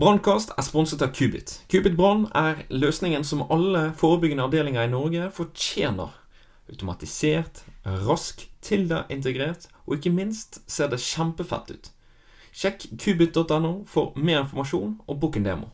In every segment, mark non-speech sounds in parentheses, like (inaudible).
Brannkast er sponset av Kubit. Kubit Brann er løsningen som alle forebyggende avdelinger i Norge fortjener. Automatisert, rask, Tilda integrert, og ikke minst ser det kjempefett ut. Sjekk kubit.no for mer informasjon og book en demo.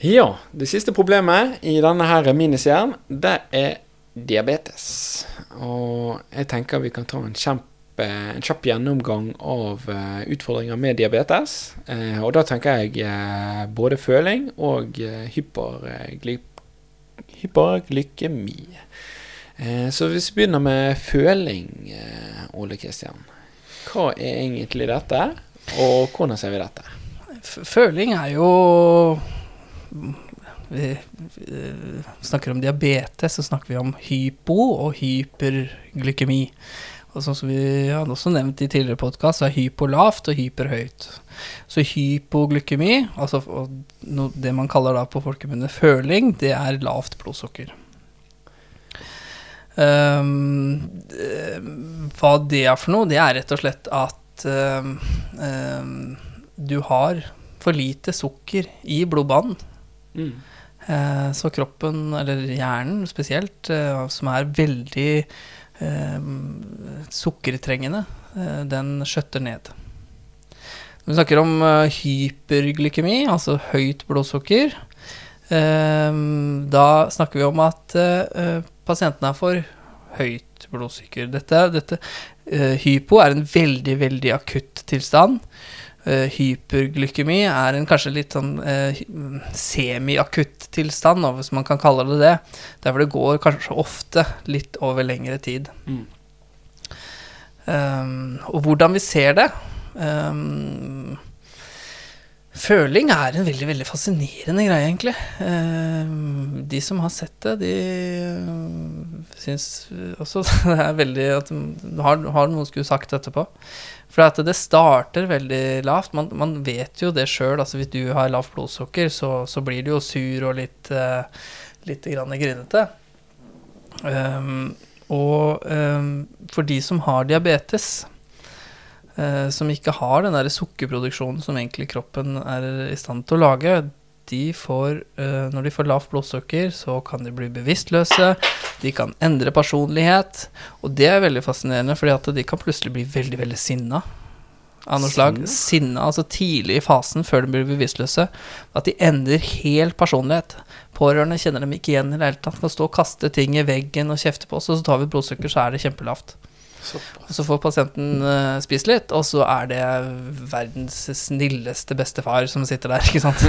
Ja, det siste problemet i denne her miniserien, det er diabetes. Og jeg tenker vi kan ta en, kjempe, en kjapp gjennomgang av uh, utfordringer med diabetes. Uh, og da tenker jeg uh, både føling og hypergly hyperglykemi. så hvis vi begynner med føling, Ole Kristian. Hva er egentlig dette, og hvordan ser vi dette? Føling er jo vi, snakker om diabetes, så snakker vi om hypo og hyperglykemi. Og sånn som vi hadde også nevnt i tidligere podkast, så er hypo lavt og hyper høyt. Så hypoglykemi, altså det man kaller da på folkemunne føling, det er lavt blodsukker. Um, hva det er for noe, det er rett og slett at um, um, du har for lite sukker i blodbanen. Mm. Eh, så kroppen, eller hjernen spesielt, eh, som er veldig eh, sukkertrengende, eh, den skjøtter ned. Når vi snakker om hyperglykemi, altså høyt blodsukker, da snakker vi om at pasienten er for høyt blodsukker. Dette, dette hypo er en veldig, veldig akutt tilstand. Uh, hyperglykemi er en kanskje litt sånn uh, semiakutt tilstand, hvis man kan kalle det det. Derfor det går kanskje ofte litt over lengre tid. Mm. Um, og hvordan vi ser det um, Føling er en veldig veldig fascinerende greie, egentlig. Um, de som har sett det, de uh, syns også (laughs) det er veldig at har, har noen skulle sagt etterpå. For at det starter veldig lavt. Man, man vet jo det sjøl. Altså hvis du har lavt blodsukker, så, så, blir du jo sur og litt, uh, litt grinete. Og for de som har diabetes, som ikke har den der sukkerproduksjonen som egentlig kroppen er i stand til å lage, de får, uh, når de får lavt blodsukker, så kan de bli bevisstløse. De kan endre personlighet. Og det er veldig fascinerende, fordi at de kan plutselig bli veldig, veldig sinna. Av noe slag. Sinna, altså tidlig i fasen, før de blir bevisstløse. At de endrer helt personlighet. Pårørende kjenner dem ikke igjen i det hele tatt. Kan stå og kaste ting i veggen og kjefte på oss, og så tar vi blodsukker, så er det kjempelavt. Og så får pasienten uh, spise litt, og så er det verdens snilleste bestefar som sitter der, ikke sant.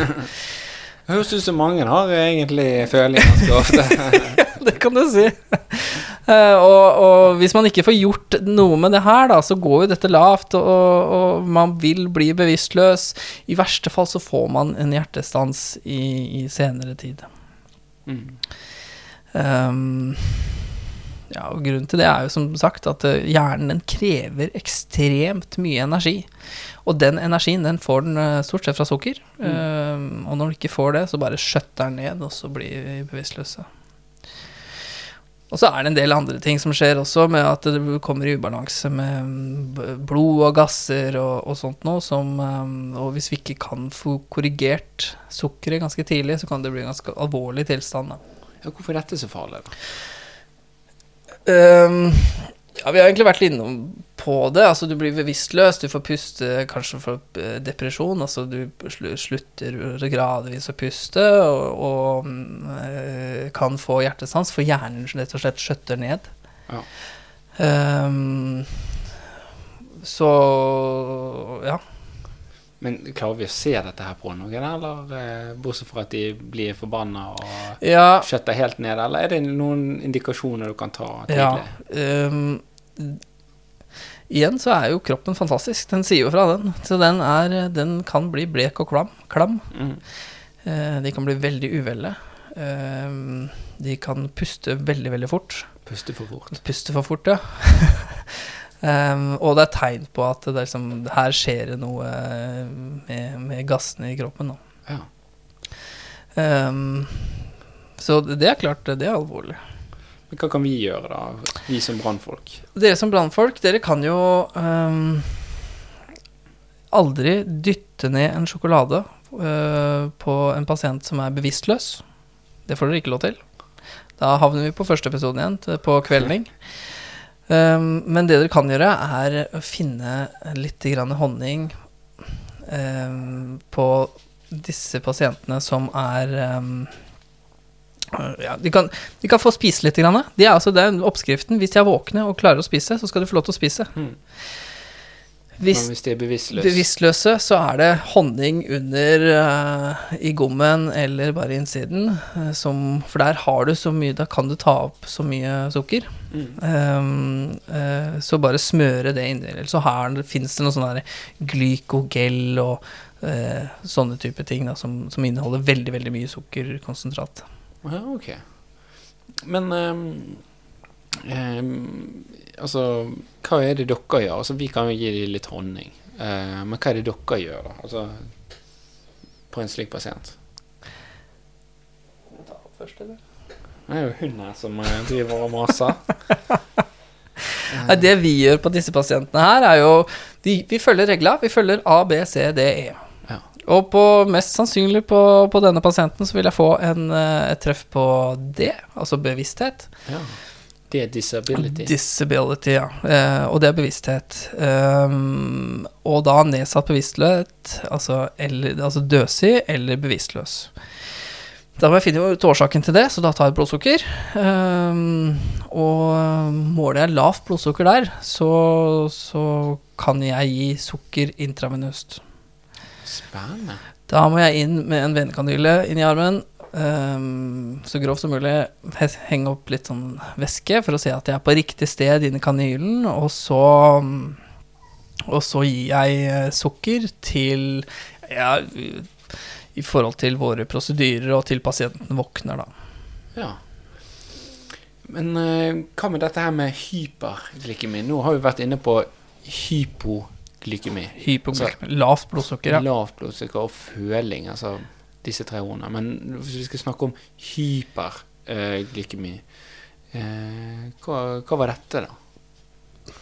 Det høres ut som mange har egentlig føling ganske ofte. (laughs) ja, det kan du si. Uh, og, og, hvis man ikke får gjort noe med det her, da, så går jo dette lavt, og, og, man vil bli bevisstløs. I verste fall så får man en hjertestans i, i senere tid. Mm. Um, ja, og Grunnen til det er jo som sagt at eh, hjernen den krever ekstremt mye energi. Og den energien den får den eh, stort sett fra sukker. Mm. Um, og når du ikke får det, så bare skjøtter den ned, og så blir vi bevisstløse. Og så er det en del andre ting som skjer også, med at det kommer i ubalanse med blod og gasser og, og sånt noe. Som, og hvis vi ikke kan få korrigert sukkeret ganske tidlig, så kan det bli en ganske alvorlig tilstand. Da. Ja, hvorfor er dette så farlig? da? Um, ja, vi har egentlig vært innom på det. Altså, du blir bevisstløs, du får puste kanskje for eh, depresjon. Altså, du slutter gradvis å puste og, og øh, kan få hjertestans, for hjernen rett og slett skjøtter ned. Ja. Um, så ja. Men klarer vi å se dette her på noen, eller eh, bortsett fra at de blir forbanna og ja. skjøtter helt ned, eller er det noen indikasjoner du kan ta tidlig? Ja, um, Igjen så er jo kroppen fantastisk. Den sier jo fra, den. Så den, er, den kan bli blek og klam. klam. Mm. Uh, de kan bli veldig uvelle. Uh, de kan puste veldig, veldig fort. Puste for fort. Puste for fort, ja. (laughs) Um, og det er tegn på at det liksom, her skjer det noe eh, med, med gassene i kroppen. Ja. Um, så det er klart, det er alvorlig. Men hva kan vi gjøre, da? Vi som brannfolk? Dere som brannfolk, dere kan jo um, aldri dytte ned en sjokolade uh, på en pasient som er bevisstløs. Det får dere ikke lov til. Da havner vi på første episoden igjen, på kvelning. (laughs) Um, men det dere kan gjøre, er å finne litt honning um, på disse pasientene som er um, ja, de, kan, de kan få spise litt. Grann. De er altså, det er oppskriften. Hvis de er våkne og klarer å spise, så skal de få lov til å spise. Mm. Hvis, Men hvis de er bevisstløse bevisstløse, så er det honning under uh, i gommen eller bare innsiden. Uh, som, for der har du så mye Da kan du ta opp så mye sukker. Mm. Um, uh, så bare smøre det inni. Eller så fins det noe sånn glykogel og sånne type ting da, som, som, inneholder veldig, veldig mye sukkerkonsentrat. Ja, ok. Men um, um, altså, hva er det dere gjør? Altså, vi kan jo gi dem litt honning. Uh, men hva er det dere gjør, da? Altså, på en slik pasient? Det er jo hun her som uh, driver og maser. (laughs) Det vi gjør på disse pasientene her, er jo de, Vi følger regla. Vi følger A, B, C, D, E. Ja. Og på, mest sannsynlig på, på, denne pasienten så vil jeg få en, eh, et treff på D, altså bevissthet. Ja. Det er disability. Disability, ja. Eh, og det er bevissthet. Um, og da nedsatt bevisstløshet, altså, eller, altså døsig eller bevisstløs. Da må jeg finne ut årsaken til det, så da tar jeg blodsukker. Um, og måler jeg lavt blodsukker der, så, så kan jeg gi sukker intravenøst. Spennende. Da må jeg inn med en venekanyle inn i armen. Um, så grovt som mulig henge opp litt sånn væske for å se at jeg er på riktig sted inni kanylen. Og så, og så gir jeg sukker til ja, i forhold til våre prosedyrer og til pasienten våkner, da. Ja. Men uh, hva med dette her med hyperglykemi? Nå har vi vært inne på hypoglykemi. Hypoglykemi. Altså, lavt blodsukker, ja. Lavt blodsukker og føling, altså disse tre ordene. Men hvis vi skal snakke om hyperglykemi, uh, hva, hva var dette, da?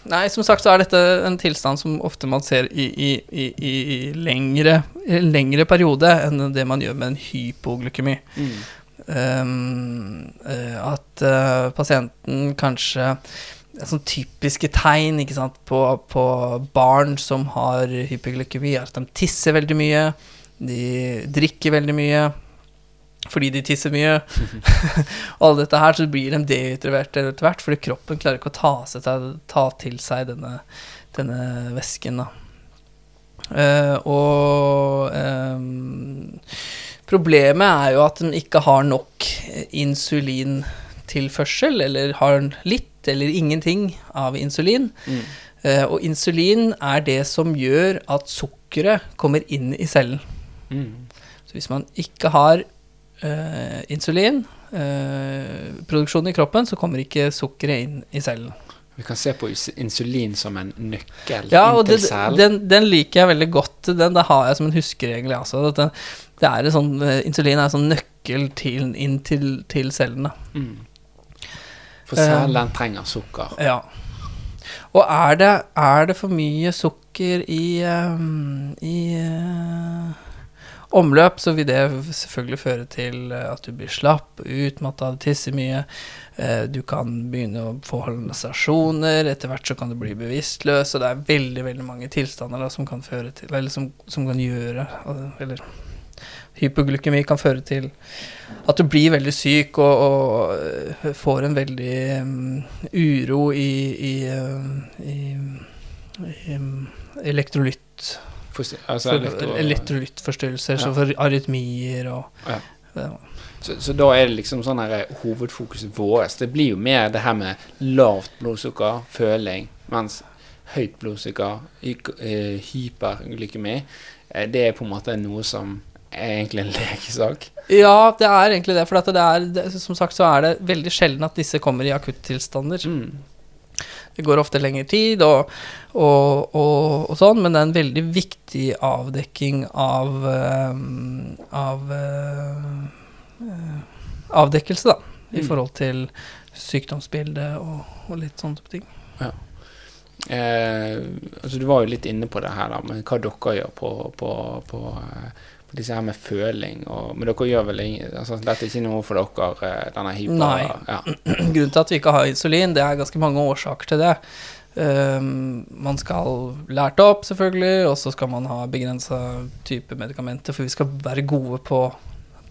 Nei, som sagt så er dette en tilstand som ofte man ser i, i, i, i lengre, lengre, periode enn det man gjør med en hypoglykemi. Mm. Um, at uh, pasienten kanskje Sånn typiske tegn sant, på, på, barn som har hypoglykemi, er at de tisser veldig mye, de drikker veldig mye fordi de tisser mye. (laughs) og alt dette her, så blir de dehydrerte etter hvert, fordi kroppen klarer ikke å ta, seg, ta til seg denne, denne væsken. Da. Uh, og um, problemet er jo at den ikke har nok insulintilførsel, eller har litt eller ingenting av insulin. Mm. Uh, og insulin er det som gjør at sukkeret kommer inn i cellen. Mm. Så hvis man ikke har uh, insulin, eh, i kroppen, så kommer ikke sukkeret inn i cellen. Vi kan se på insulin som en nøkkel ja, til cellen. Den, den, liker jeg veldig godt. Den, det har jeg som en huskeregel. Altså. Den, det er sånn, insulin er en sånn nøkkel til, inn til, til cellene. Mm. For cellen trenger sukker. Ja. Og er det, er det for mye sukker i, um, i uh, omløp, så vil det selvfølgelig føre til at du blir slapp, utmatta, tisser mye. Uh, du kan begynne å få hallusinasjoner, etter hvert så kan du bli bevisstløs, og det er veldig veldig mange tilstander da, som kan føre til Eller som, som kan gjøre Eller hypoglykemi kan føre til at du blir veldig syk og, og får en veldig um, uro i, i, i, i elektrolytt altså elektro Elektrolyttforstyrrelser, ja. så for arytmier og ja. Så, så, da er det liksom sånn her hovedfokuset vårt. Det blir jo mer det her med lavt blodsukker, føling, mens høyt blodsukker, eh, hyperglykemi, eh, det er på en måte noe som er egentlig en (laughs) lekesak. Ja, det er egentlig det. For det er, det, som sagt så er det veldig sjelden at disse kommer i akuttilstander. Mm. Det går ofte lengre tid og, og, og, og sånn, men det er en veldig viktig avdekking av eh, Av eh, eh, Avdekkelse, da. I Mm. forhold til sykdomsbilde og, litt sånne type ting. Eh, altså Du var jo litt inne på det her, da, men hva dere gjør på, på, på disse her med føling. Og, men dere gjør vel ingen altså, Dette er ikke noe for dere, eh, denne hyper... Nei. Ja. (clears throat) Grunnen til at vi ikke har insulin, det er ganske mange årsaker til det. Um, man skal lært opp, selvfølgelig, og så skal man ha begrensa type medikamenter, for vi skal være gode på,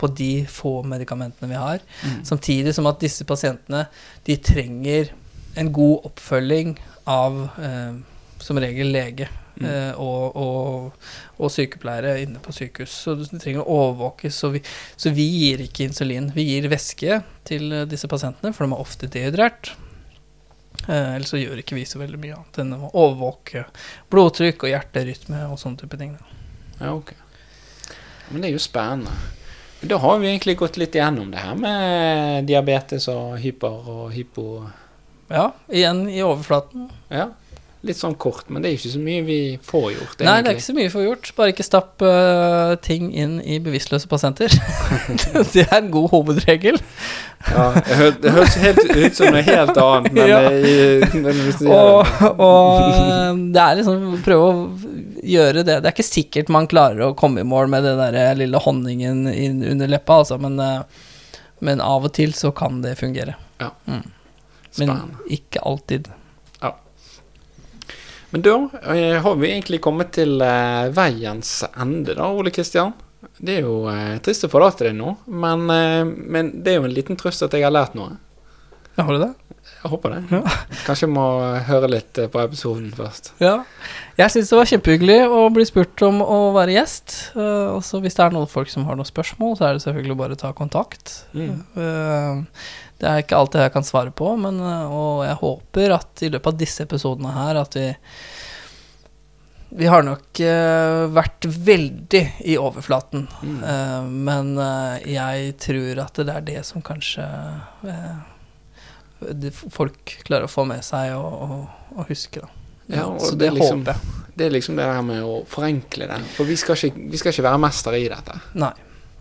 på de få medikamentene vi har. Mm. Samtidig som at disse pasientene, de trenger en god oppfølging av eh, som regel lege. Mm. eh, og, og, og sykepleiere inne på sykehus. Så de trenger å overvåkes. Så vi, så vi gir ikke insulin. Vi gir væske til eh, disse pasientene, for de er ofte dehydrert. Eh, ellers så gjør ikke vi så veldig mye annet enn å overvåke blodtrykk og hjerterytme og sånne type ting. da. Ja, ok. Men det er jo spennende. Da har vi egentlig gått litt igjennom det her med diabetes og hyper og hypo... Ja, igjen i overflaten. Ja, litt sånn kort, men det er ikke så mye vi får gjort, Nei, det er ikke så mye vi får gjort. Bare ikke stapp uh, ting inn i bevisstløse pasienter. (laughs) det er en god hovedregel. Ja, det høres helt ut som noe helt annet, men (laughs) Ja. det, Og, og eh, det er liksom prøve å gjøre det. Det er ikke sikkert man klarer å komme i mål med den der lille honningen inn under leppa, altså, men, eh, men av og til så kan det fungere. Ja. Mm. Men ikke alltid. Men da eh, har vi egentlig kommet til eh, veiens ende, da, Ole Kristian. Det er jo eh, trist å forlate deg nå, men, eh, men det er jo en liten trøst at jeg har lært noe. Har du det? Jeg håper det. Kanskje jeg må høre litt eh, på episoden først. Ja. Jeg syns det var kjempehyggelig å bli spurt om å være gjest. Uh, også hvis det er noen folk som har noen spørsmål, så er det selvfølgelig bare å ta kontakt. Mm. Uh, Det er ikke alltid jeg kan svare på, men, eh, og jeg håper at i løpet av disse episodene her at vi Vi har nok uh, vært veldig i overflaten, Mm. Uh, men uh, jeg tror at det er det som kanskje eh, det folk klarer å få med seg og, og, og huske, da. Ja, og så det det, er liksom- håper jeg. Det er liksom det der med å forenkle det. For vi skal ikke, vi skal ikke være mestere i dette. Nei.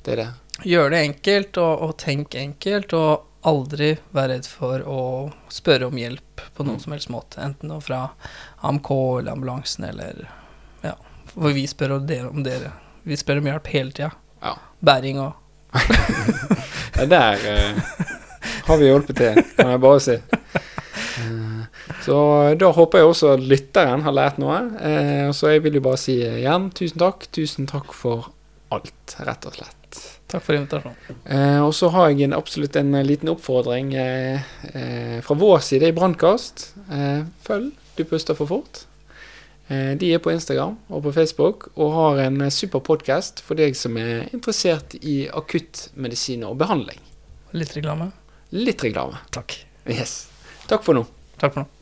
Det er det. Gjør det enkelt, og, og tenk enkelt, og aldri være redd for å spørre om hjelp på noen Mm. som helst måte. Enten fra AMK eller ambulansen eller Ja. For vi spør om dere. Om dere. Vi spør om hjelp hele tida. Ja. Bæring og (laughs) det der eh, (laughs) har vi hjulpet til, kan jeg bare si. Eh, så da håper jeg også at lytteren har lært noe. Eh, så jeg vil jo bare si igjen tusen takk. Tusen takk for alt, rett og slett. Takk for invitasjonen. Eh, og så har jeg en, absolutt en eh, liten oppfordring eh, eh, fra vår side i Brannkast. Eh, følg Du puster for fort. Eh, de er på Instagram og på Facebook og har en eh, super podkast for deg som er interessert i akuttmedisin og behandling. Litt reklame. Litt reklame. Takk. Yes. Takk for nå. Takk for nå.